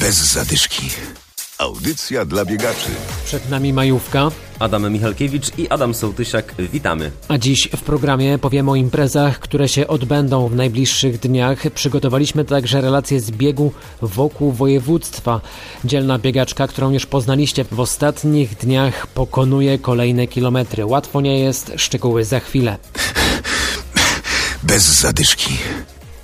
Bez zadyszki. Audycja dla biegaczy. Przed nami majówka, Adam Michalkiewicz i Adam Sołtysiak, witamy. a dziś w programie powiemy o imprezach, które się odbędą w najbliższych dniach. Przygotowaliśmy także relacje z biegu wokół województwa. Dzielna biegaczka, którą już poznaliście w ostatnich dniach, pokonuje kolejne kilometry. Łatwo nie jest, szczegóły za chwilę. Bez zadyszki.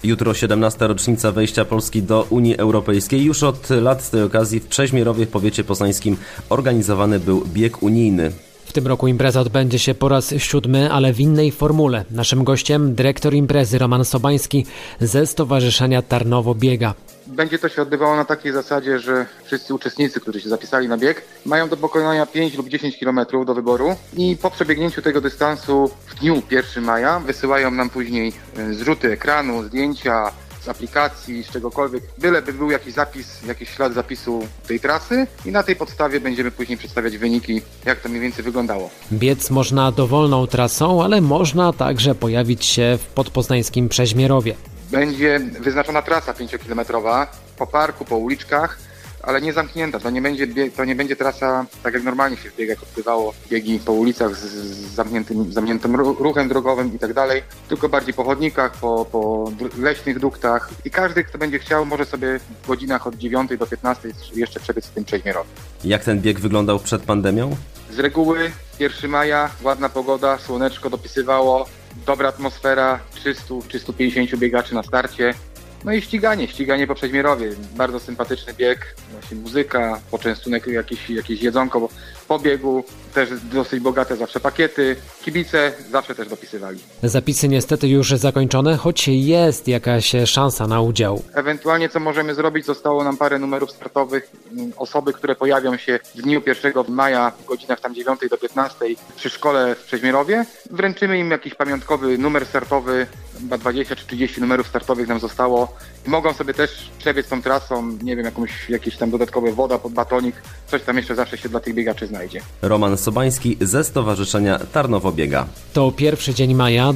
Jutro 17. rocznica wejścia Polski do Unii Europejskiej. Już od lat z tej okazji w Przeźmierowie w powiecie poznańskim organizowany był bieg unijny. Tym roku impreza odbędzie się po raz siódmy, ale w innej formule. Naszym gościem dyrektor imprezy Roman Sobański ze Stowarzyszenia Tarnowo Biega. Będzie to się odbywało na takiej zasadzie, że wszyscy uczestnicy, którzy się zapisali na bieg, mają do pokonania 5 lub 10 km do wyboru i po przebiegnięciu tego dystansu w dniu 1 maja wysyłają nam później e, zrzuty ekranu, zdjęcia z aplikacji, z czegokolwiek, byleby był jakiś zapis, jakiś ślad zapisu tej trasy i na tej podstawie będziemy później przedstawiać wyniki, jak to mniej więcej wyglądało. Biec można dowolną trasą, ale można także pojawić się w podpoznańskim Przeźmierowie. Będzie wyznaczona trasa 5-kilometrowa po parku, po uliczkach, ale nie zamknięta. To nie będzie, to nie będzie trasa tak jak normalnie się w biegach odbywało, biegi po ulicach z, z zamkniętym, zamkniętym ru- ruchem drogowym i tak dalej, tylko bardziej po chodnikach, po, po leśnych duktach i każdy, kto będzie chciał, może sobie w godzinach od 9 do 15 jeszcze przebiec w tym przeźmierowym. Jak ten bieg wyglądał przed pandemią? Z reguły 1 maja, ładna pogoda, słoneczko dopisywało, dobra atmosfera, 300-350 biegaczy na starcie. No i ściganie, ściganie po Przeźmierowie. Bardzo sympatyczny bieg, właśnie muzyka, poczęstunek, jakieś, jakieś jedzonko bo po biegu, też dosyć bogate zawsze pakiety. Kibice zawsze też dopisywali. Zapisy niestety już zakończone, choć jest jakaś szansa na udział. Ewentualnie co możemy zrobić, zostało nam parę numerów startowych. Osoby, które pojawią się w dniu 1 maja w godzinach tam 9 do 15 przy szkole w Przeźmierowie, wręczymy im jakiś pamiątkowy numer startowy, chyba 20 czy 30 numerów startowych nam zostało. I mogą sobie też przebiec tą trasą, nie wiem, jakąś, jakieś tam dodatkowe woda pod batonik, coś tam jeszcze zawsze się dla tych biegaczy znajdzie. Roman Sobański ze Stowarzyszenia Tarnowo Biega. To pierwszy dzień maja,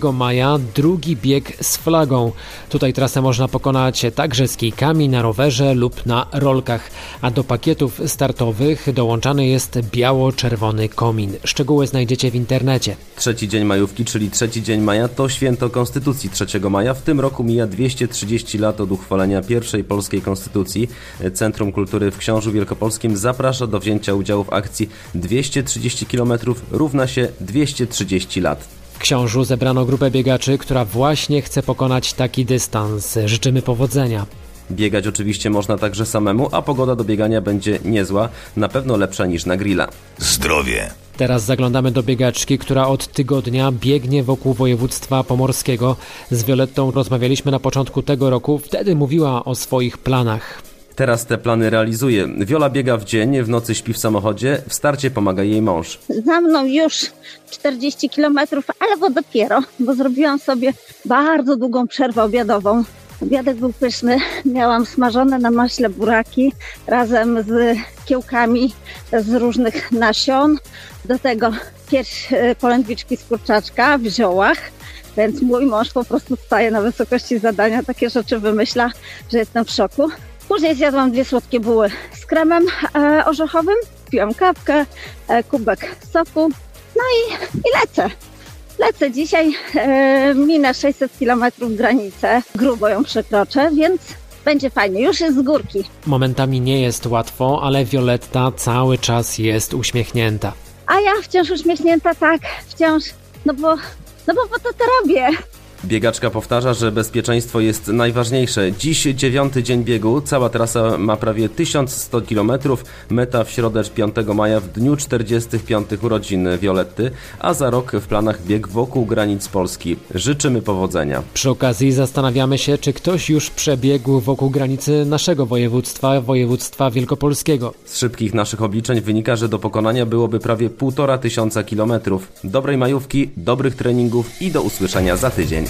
2 maja, drugi bieg z flagą. Tutaj trasę można pokonać także z kijkami, na rowerze lub na rolkach, a do pakietów startowych dołączany jest biało-czerwony komin. Szczegóły znajdziecie w internecie. Trzeci dzień majówki, czyli trzeci dzień maja, to święto Konstytucji 3 maja. W tym roku mija 230 lat od uchwalenia pierwszej polskiej konstytucji. Centrum Kultury w Książu Wielkopolskim zaprasza do wzięcia udziału w akcji 230 km równa się 230 lat. W Książu zebrano grupę biegaczy, która właśnie chce pokonać taki dystans. Życzymy powodzenia. Biegać oczywiście można także samemu, a pogoda do biegania będzie niezła, na pewno lepsza niż na grilla. Zdrowie. Teraz zaglądamy do biegaczki, która od tygodnia biegnie wokół województwa pomorskiego. Z Violettą rozmawialiśmy na początku tego roku, wtedy mówiła o swoich planach. Teraz te plany realizuje. Wiola biega w dzień, w nocy śpi w samochodzie, w starcie pomaga jej mąż. za mną już 40 kilometrów, ale bo dopiero, bo zrobiłam sobie bardzo długą przerwę obiadową. Obiadek był pyszny, miałam smażone na maśle buraki razem z kiełkami z różnych nasion. Do tego pierś e, polędwiczki z kurczaczka w ziołach. Więc mój mąż po prostu staje na wysokości zadania, takie rzeczy wymyśla, że jestem w szoku. Później zjadłam dwie słodkie buły z kremem e, orzechowym, piłam kawkę, e, kubek soku, no i, i lecę. Lecę dzisiaj, e, minę 600 km granicę, grubo ją przekroczę, więc będzie fajnie. Już jest z górki. Momentami nie jest łatwo, ale Violetta cały czas jest uśmiechnięta. A ja wciąż uśmiechnięta, tak, wciąż, no bo, no bo po to to robię. Biegaczka powtarza, że bezpieczeństwo jest najważniejsze. Dziś dziewiąty dzień biegu, cała trasa ma prawie 1100 km, meta w środę 5 maja w dniu 45 urodzin Violetty, a za rok w planach bieg wokół granic Polski. Życzymy powodzenia. Przy okazji zastanawiamy się, czy ktoś już przebiegł wokół granicy naszego województwa, województwa wielkopolskiego. Z szybkich naszych obliczeń wynika, że do pokonania byłoby prawie półtora tysiąca kilometrów. Dobrej majówki, dobrych treningów i do usłyszenia za tydzień.